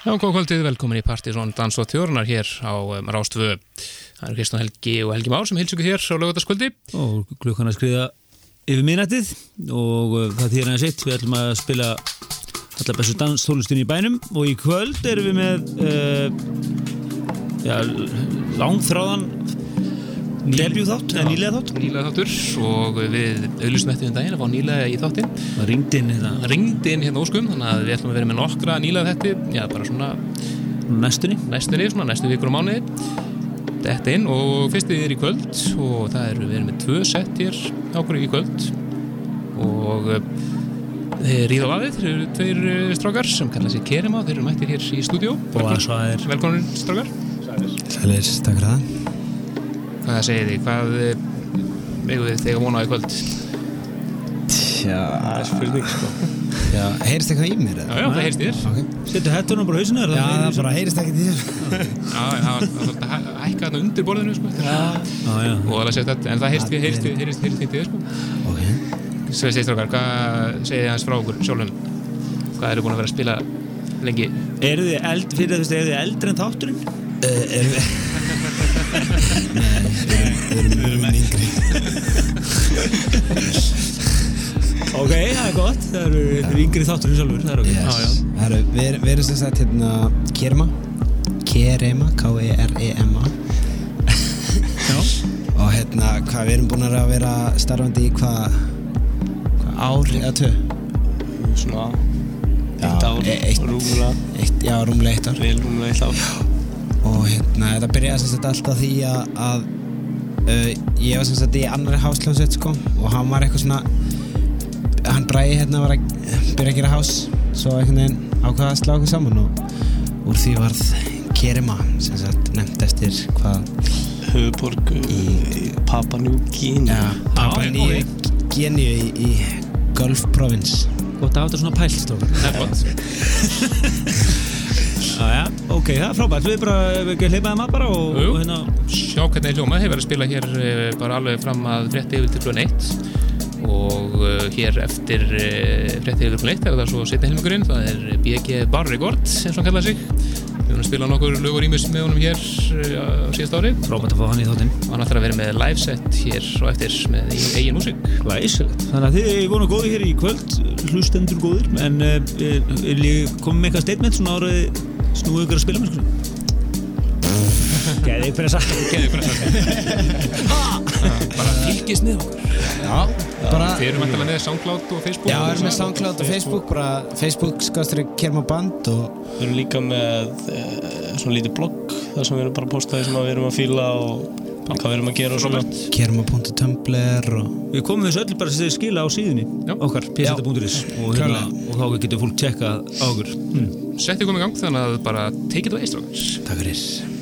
Já, góð kvöldið, velkomin í Partizón Dans og Tjórnar hér á um, Rástvö. Það er Kristján Helgi og Helgi Már sem hilsu ykkur hér á lögutaskvöldi. Og klukkan að skriða yfir minnættið og uh, það þýr aðeins eitt, við ætlum að spila allar bestu danstólustunni í bænum og í kvöld erum við með uh, ja, langþráðan debut þátt, eða nýlega þátt. Nýlega þáttur og við auðlustum eftir um daginn að fá nýlega í þáttin. Það ringdi inn hérna. Það ringdi inn hérna óskum, þannig að við ætlum að vera með nokkra nýlega þetti, já bara svona Næstunni. næstunni, svona næstu vikur og mánuði. Þetta inn og fyrstið er í kvöld og það er, við erum með tvö sett hér ákveður í kvöld og uh, þeir ríða á aðið, þeir eru tveir uh, strákar sem kalla sig Kerema, þeir eru mættir hér í er Velkomin strákar. Sælir, takk fyrir það Hvað segir þið? Hvað eh, megum við þegar vona á í kvöld? Tja, Það er spurning sko já, heyrist eitthvað í mér? Já, já, það heyrst þér. Ok. Settu hettunum bara hausinu Já, það bara heyrist ekki til þér Já, það var svolítið að hæ- hækka þarna undir borðinu, sko. Já. Já, já. Og það heyrst heyrst við, sko. Ok Svo segir strákar, hvað segir þið hans frá okkur sjálfum? Hvað eru búin að vera að spila lengi? Eru þið eld, fyrir það, eru þið eldri en þátturinn? uh, Erum við Nei, við erum- yngri. Ok, það er gott, það eru eru yngri þátturinn sjálfur, það er ok. Yes. Það eru- Við erum- við erum sem sagt hérna Kerema, K-E-R-E-M-A Já. Og hérna, hvað við erum búin að vera starfandi í hvað Hvað ár eða tvö? Svona Eitt ár e- eitt, Rúmlega. eitt, Já, rúmlega eitt ár og hérna þetta byrjaði sem sagt alltaf því að, að uh, ég var sem sagt í annari hásljónsveit sko. Og hann var eitthvað svona hann bræði hérna var að byrja að gera hás. Svo einhvern veginn ákvaða að slá okkur saman og úr því varð Kerima sem sagt nefnt eftir hvað? Höfuborg í Papua New Guinea. Ja, Papua Nýju Geníu í, í Gulf Province. Gott að hafa þetta svona pælt, strókar. Það er gott. Já, já, ok, það er frábært, við bara, hleypaði maður bara og, og hérna, Sjá hvernig hljóma, hefur að spila hér eh, bara alveg fram að frétti yfir til blun 1 og uh, hér eftir uh, frétti yfir til blun 1 er það svo setni helmingurinn, það er BG Bar Record sem hann kallaði sig. Við höfum spilað nokkur lögur ímis með honum hér á síðast ári frábært að fá hann í þáttinn. og hann ætlar að vera með live set hér og eftir með eigin- músík. Læsilegt. Þannig að þið er vonu góði hér í kvöld, hlustendur góðir, en uh, komið með eitthvað statement svona áraði snúið ykkur að spila með sko? Gæði ykkur að Geðu bara bara fylgist með okkur. Já, bara Þið eru mættilega með SoundCloud og Facebook. Já, við erum með. SoundCloud og Facebook bara Facebook skastur Kerma Band og Við erum líka með e, svona lítið blogg þar sem við erum bara að posta því sem að við erum að fíla og hvað við erum að gera og svona kerma.tumblr og Við komum þessu öllu bara þið skila á síðunni Já. okkar, pseta.is og, hérna, og þá getur fólk tjekka á okkur. Mm. Settið komið í gang þannig að bara take it away, strákar. Takk fyrir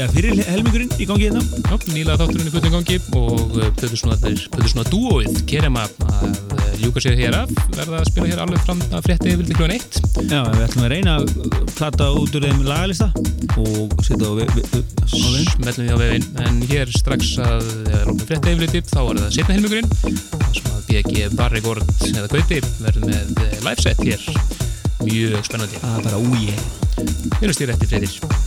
já, fyrir helmingurinn í gangi hérna. Já, nýlega þátturinn í fullum gangi og Plötusnúa dúóið. Kerema að ljúka sér hér af verða að spila hér alveg fram að frétti yfir til kljóðan eitt. Já, við ætlum að reyna að plata út úr þeim lagalista og setja á við, við, við, á vefinn. En hér strax að lóknum frétta yfir þá er það setna helmingurinn. Þar sem að BG Barrigord eða Gauti verður með eh, live set hér. Mjög spennandi. Það er bara úi Við erum stýr eftir fréttir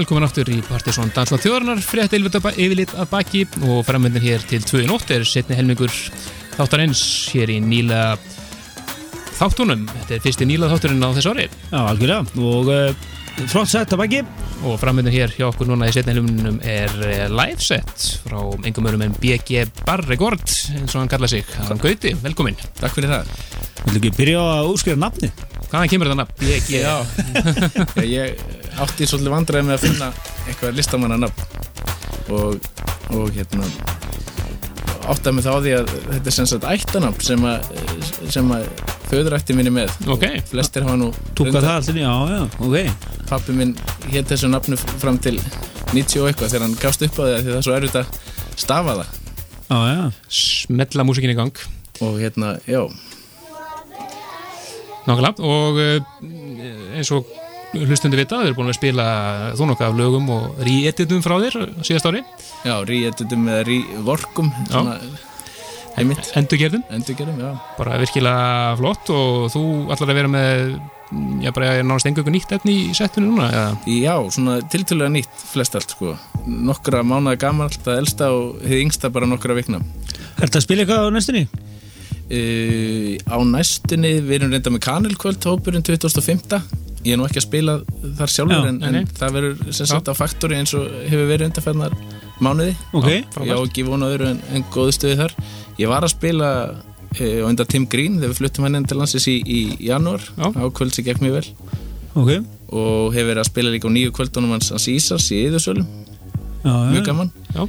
velkomin aftur í Partiðsson Dans og þjóðarnar frétt yfirlit að baki og framöndin hér til 2 nótt er setni helmingur þáttar eins hér í nýla þáttunum. Þetta er fyrsti nýla þátturinn á þessu ári Já, algjörlega og uh, flott sett að baki og framöndin hér hjá okkur núna í setni helmingunum er eh, live set frá engum öðrum en BG Barregord eins og hann kalla sig. Hann Gauti, velkomin. Takk fyrir það. Vildu ekki byrja á að útskrifa nafni? Hvaðan kemur þetta nafn? BG. Já, ég átti svolítið vandræði með að finna eitthvað listamannanafn og, og hérna áttaði mig þá því að þetta er sem sagt ættanafn sem að, sem að föðurætti minni með. Ok. Flestir hafa nú Túka það allir, já, já, ok Pappi minn hétt þessu nafnu fram til 90 og eitthvað þegar hann gafst upp á því að það er svo erfitt að stafa það Já, já, Smetla músikin í gang. og hérna, já, Nákvæmlega og uh, eins og hlustundi vita, þau eru búin að spila þú nokkuð af lögum og re-editum frá þér síðast ári, já, rí-editum eða rí-vorkum svona, einmitt, endurgerðum. Endurgerum, já. Bara virkilega flott og þú ætlar að vera með já, bara nánast engu nýtt efni í settunni núna eða? Já, svona tiltölulega nýtt flest allt sko. Nokkra mánuða gamalt að elsta og þið yngsta bara nokkra vikna. Ertu að spila eitthvað á næstunni? Uh, Á næstunni, við erum reynda með kanilkvöld hópurinn 2005 Ég er nú ekki að spila þar sjálfur Já, en, en það verður sem sagt á faktori eins og hefur verið undarferðnar mánuði. Ok, Já, ekki vona öðru en, en góðu stöði þar. Ég var að spila uh, á enda Tim Green þegar við fluttum henni til landsins í, í janúar. Já. á kvöld sem gekk mjög vel. Ok. Og hefur verið að spila líka á nýju kvöldunum hans Ísars í Íðursölum mjög gaman. Já.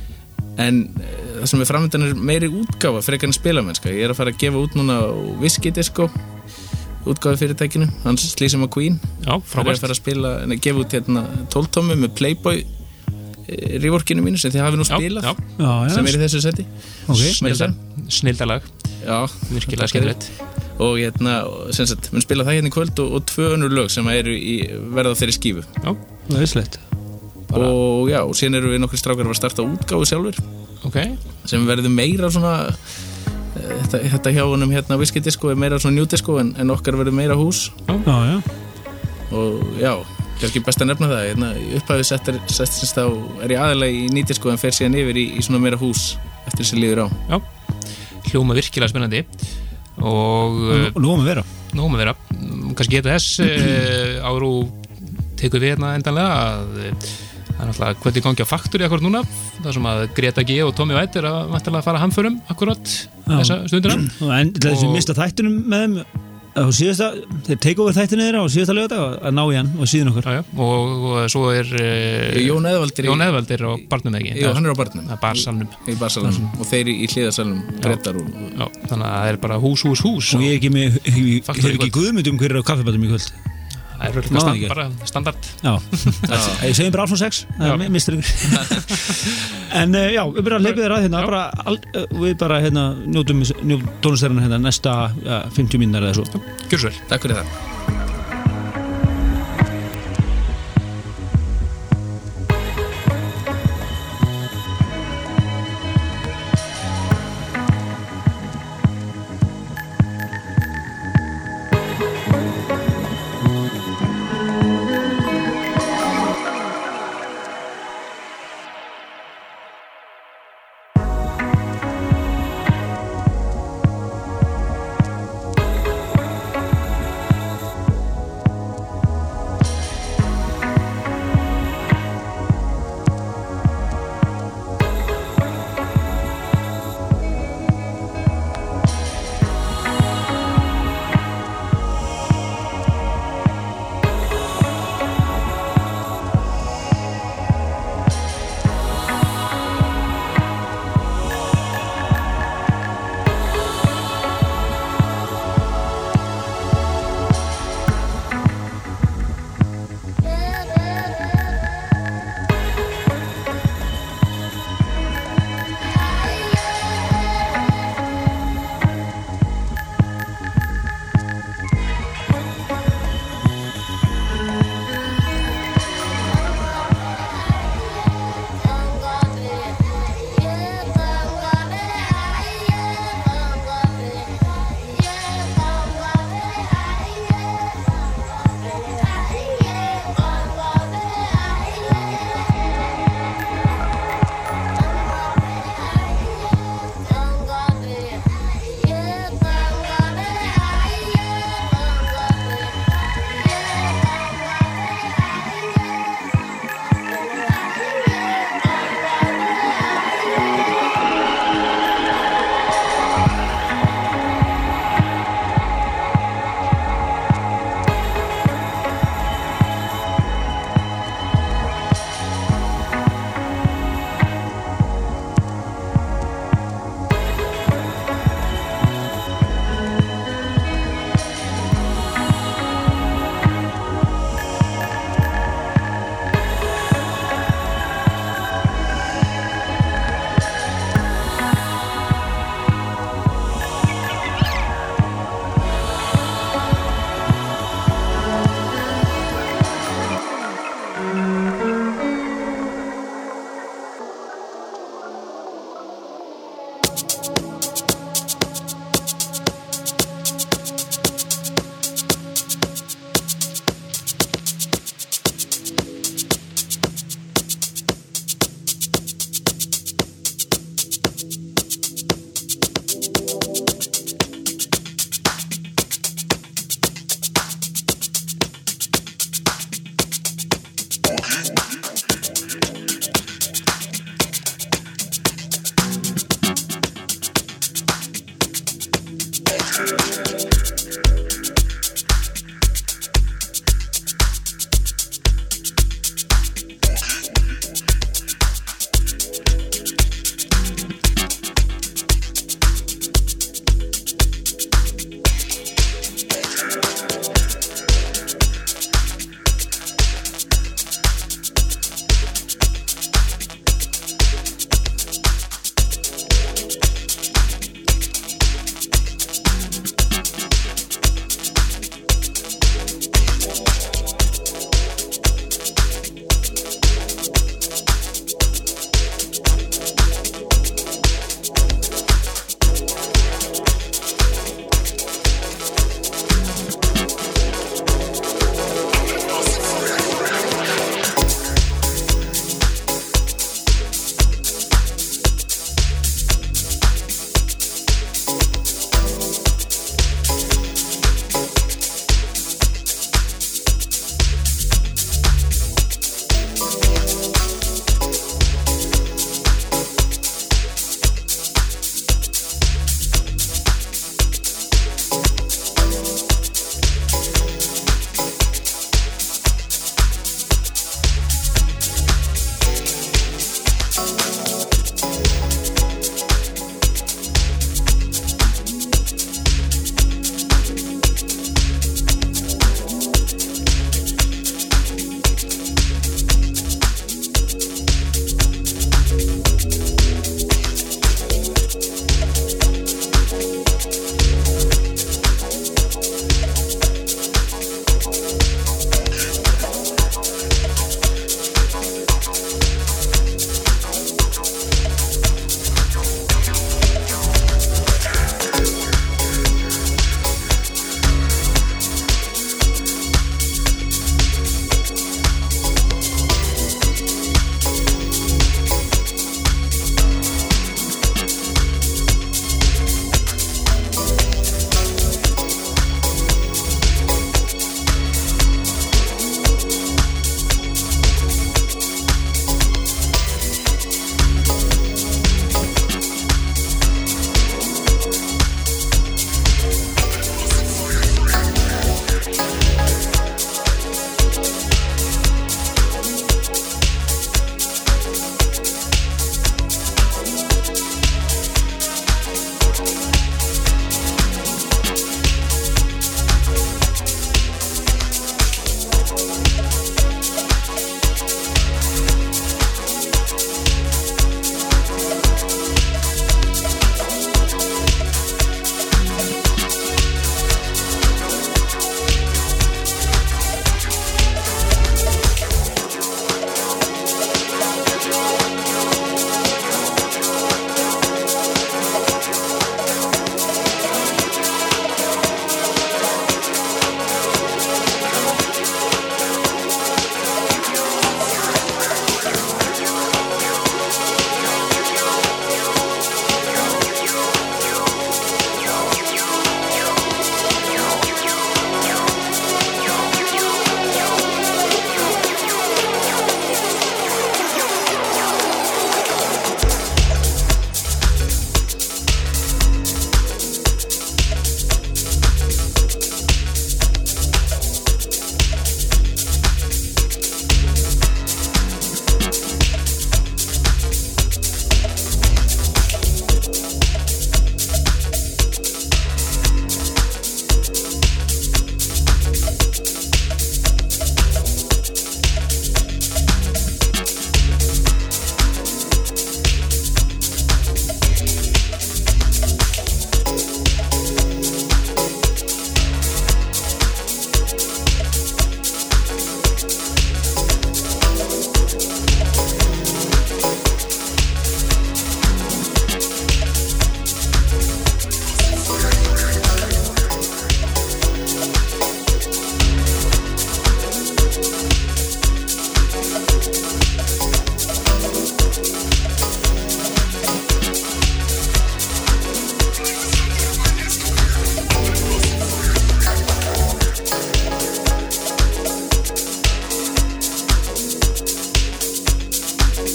en eh, það sem er framöndan er meiri útgáfa frekar en spilamennska ég er að fara að gefa út núna á Whiskey Disco útgáfa fyrirtækinu hans Sleazy McQueen Já, það er að frábært. fara að spila en að gefa út hérna 12 tómi með Playboy reworkinu mínu sem þið hafi nú spilað já, Já, já, sem er í þessu seti. Ok. Snildar, snildalag Já, virkilega skemmtilegt. Og hérna, sem sagt, mun spila það hérna í kvöld og, og tvö önnur lög sem eru í verða á þeirri skífu. Já, Það er slett og já, og síðan eru við nokkri strákar að starta útgáfu sjálfur ok. sem verður meira svona eh, þetta, þetta hjá honum hérna viskidisco er meira svona njúdisco en, en okkar verður meira hús. Já, já. Og já, kannski best að nefna það hérna, í upphafið settir settins þá er ég aðalega í nýdisco en fer síðan yfir í, í svona meira hús eftir þessi líður á. Hljóma virkilega spennandi. Og Nú að vera. með vera. Kannski geta þess uh, áru tekur við hérna endanlega að það er náttúrulega hvernig gangi á faktur í akkurat núna. Þar sem að Greta G og Tommy White er að vantilega fara hamförum akkurat þessa stundina. Og En til þess að Og- mista þættunum með þeim síðasta, þeir take over þættinu þeirra á síðasta lögadag að ná í hann og síðan okkur. Já, já. Og, og svo er uh, Jón Eðvaldir Jón Eðvald er á barnum ekki. Jú, hann er á barnum það er barsalnum í barsalunum og þeir í, og já, þannig að það er bara hús, hús, hús. Og ég er ekki ekki guðmyndum hver er á kaffibætum í kvöld það er Má stand, bara standard. Já, ég segjum bara alls og sex er mistur ykkur En uh, já, við bara leipið þér að hérna bara, al, uh, við bara hérna njótum, njótum tónlistærina hérna næsta uh, 50 mínar eða svo. Gjör svo vel. Takk fyrir það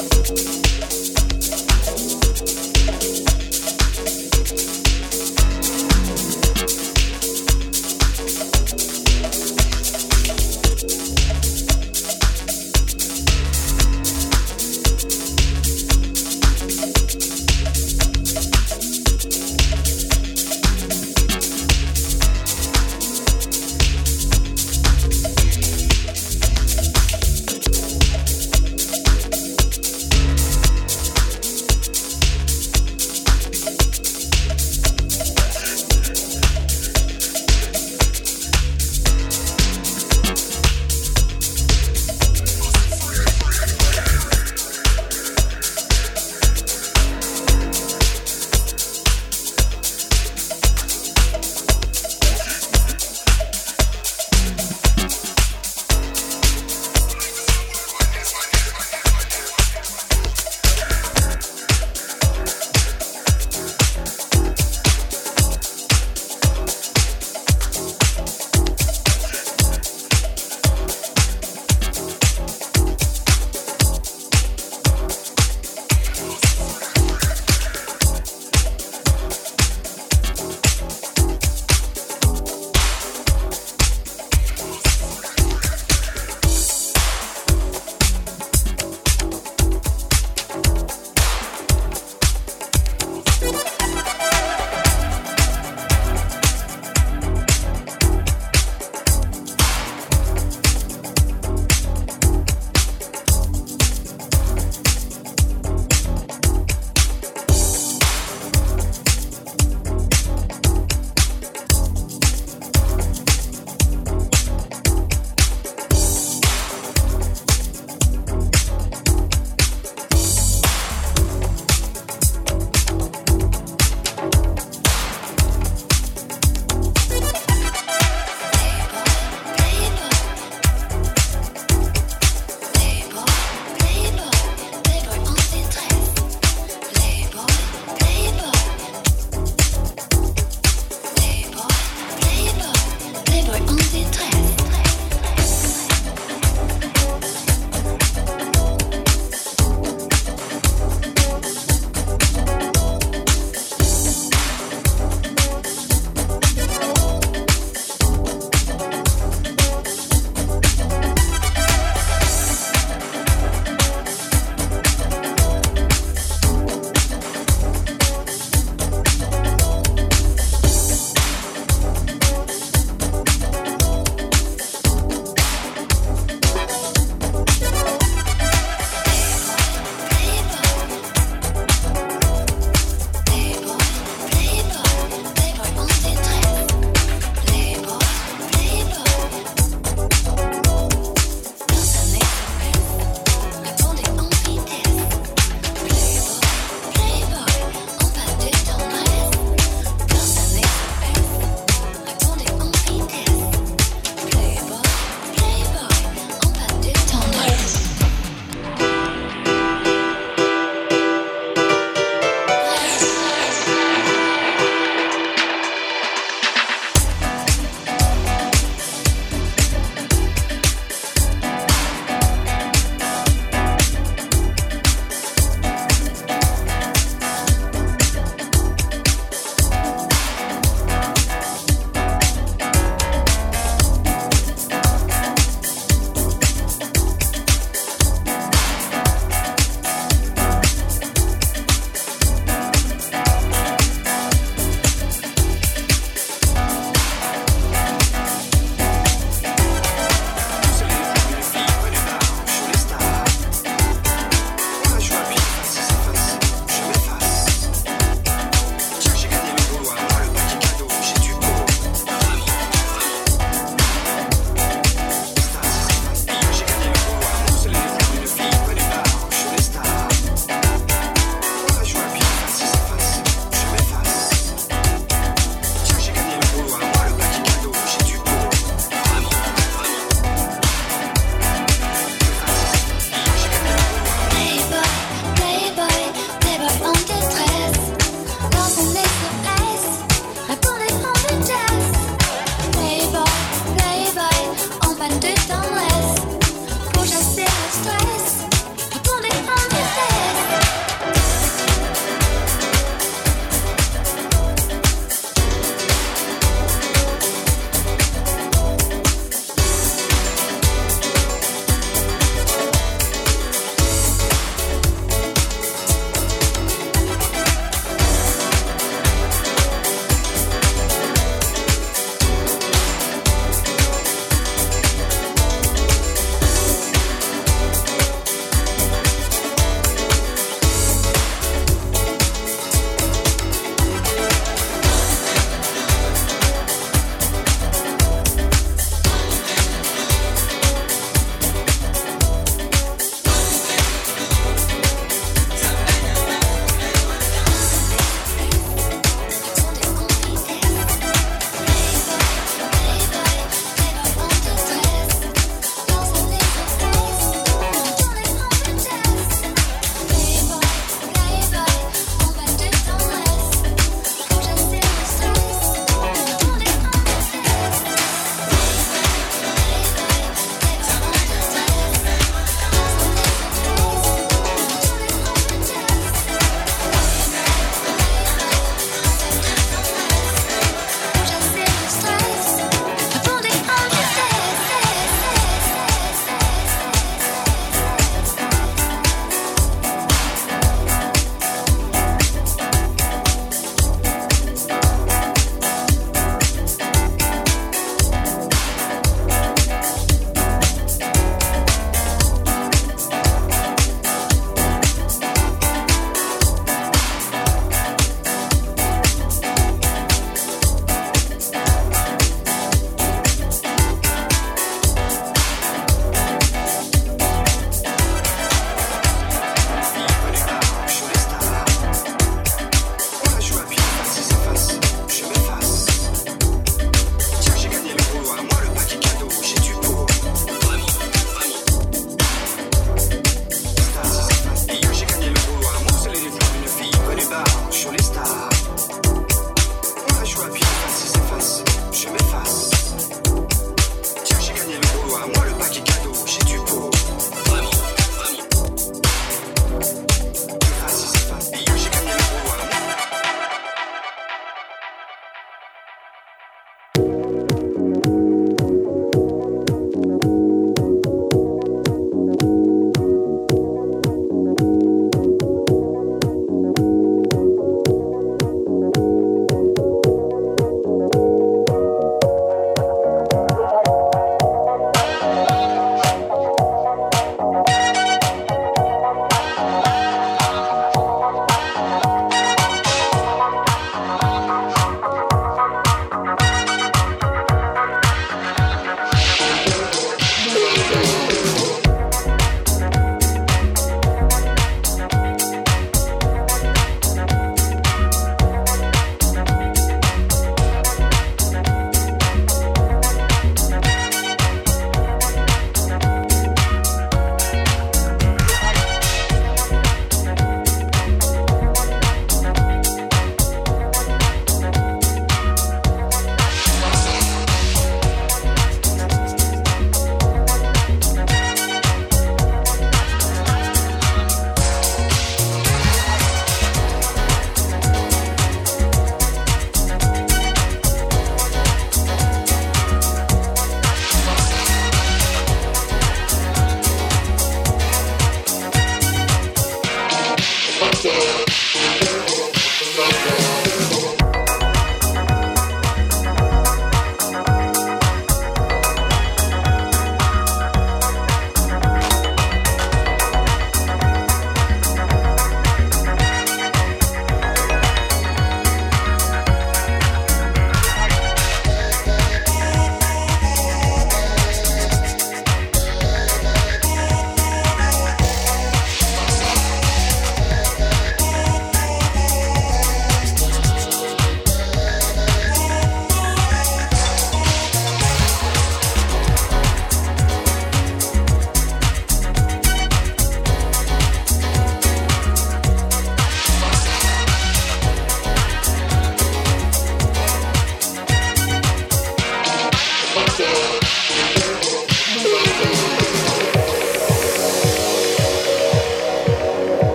Thank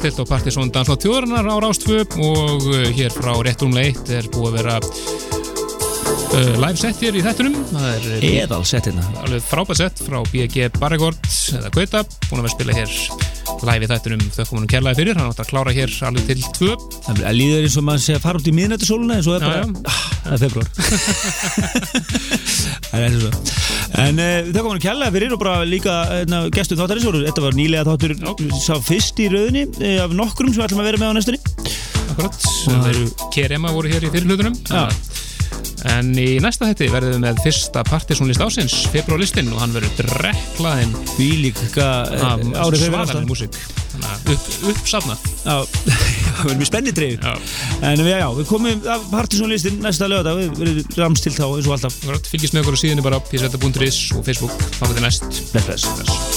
stilt á Partisón Danslátt Þjóðarinnar á Rástfö og uh, hér frá réttrumlega 1 er búið að vera uh, live set hér í þettunum uh, Eðal settina. alveg frábæð sett frá BG Barregord eða Gauta, búin að vera að spila hér live í þettunum þau komunum kærlega fyrir hann átt að klára hér alveg til 2 Það er líður eins og maður sé að fara út í miðnættisóluna og það er bara, ah, það er februar Það er eins og svo En uh, þau komum kjærlega fyrir og bara líka uh, gestur þáttarins voru, þetta var nýlega þáttur sá fyrst í rauðinni uh, af nokkrum sem við ætlum að vera með á næstunni. Akkurat, það eru Kerema voru hér í fyrirlutunum en í næsta hætti verðum við með fyrsta Partisónlist ásins, februarlistin og hann verður dreklaðinn Því líka uh, árið fyrir svaðalega aftan músík. Þannig að upp, uppsafnað. Já, það verður mjög spennið Já. En við, já, við komum af partysónlistin næsta lögða, við verðum rams til þá eins og alltaf fylgist með okkur á síðunni bara pseta.is og Facebook, þá fyrir næst bless. Bless.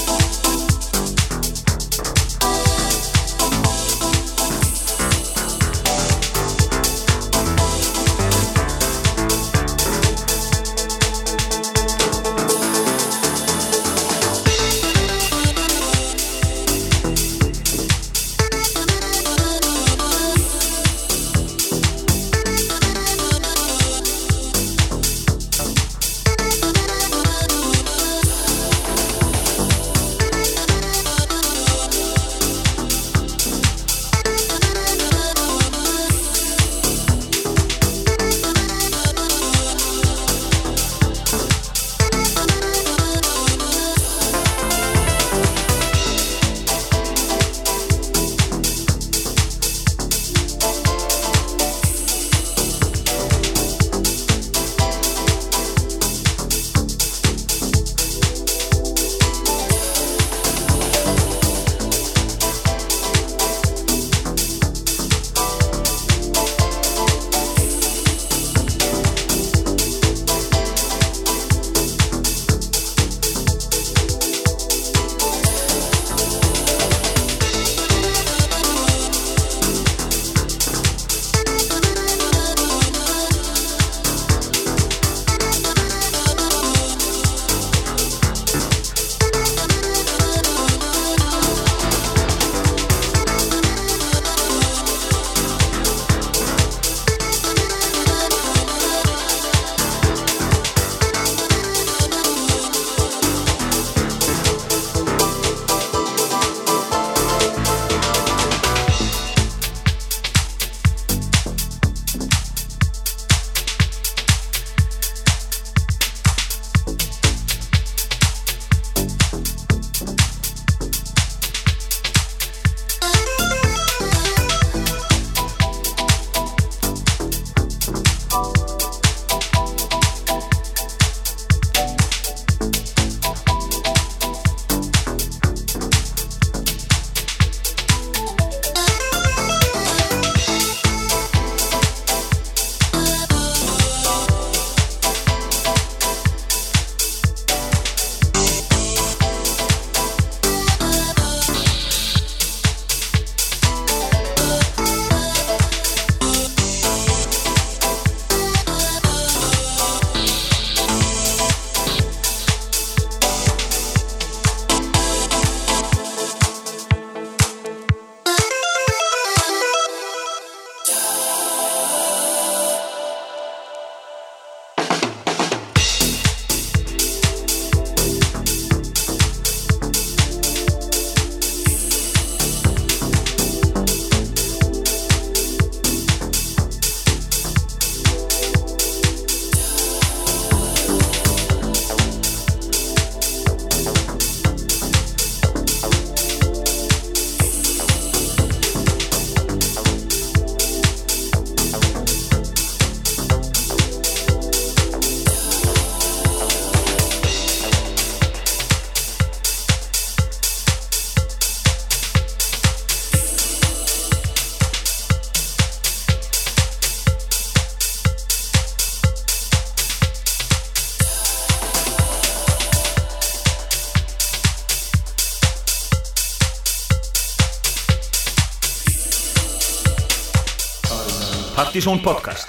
Partizón Podcast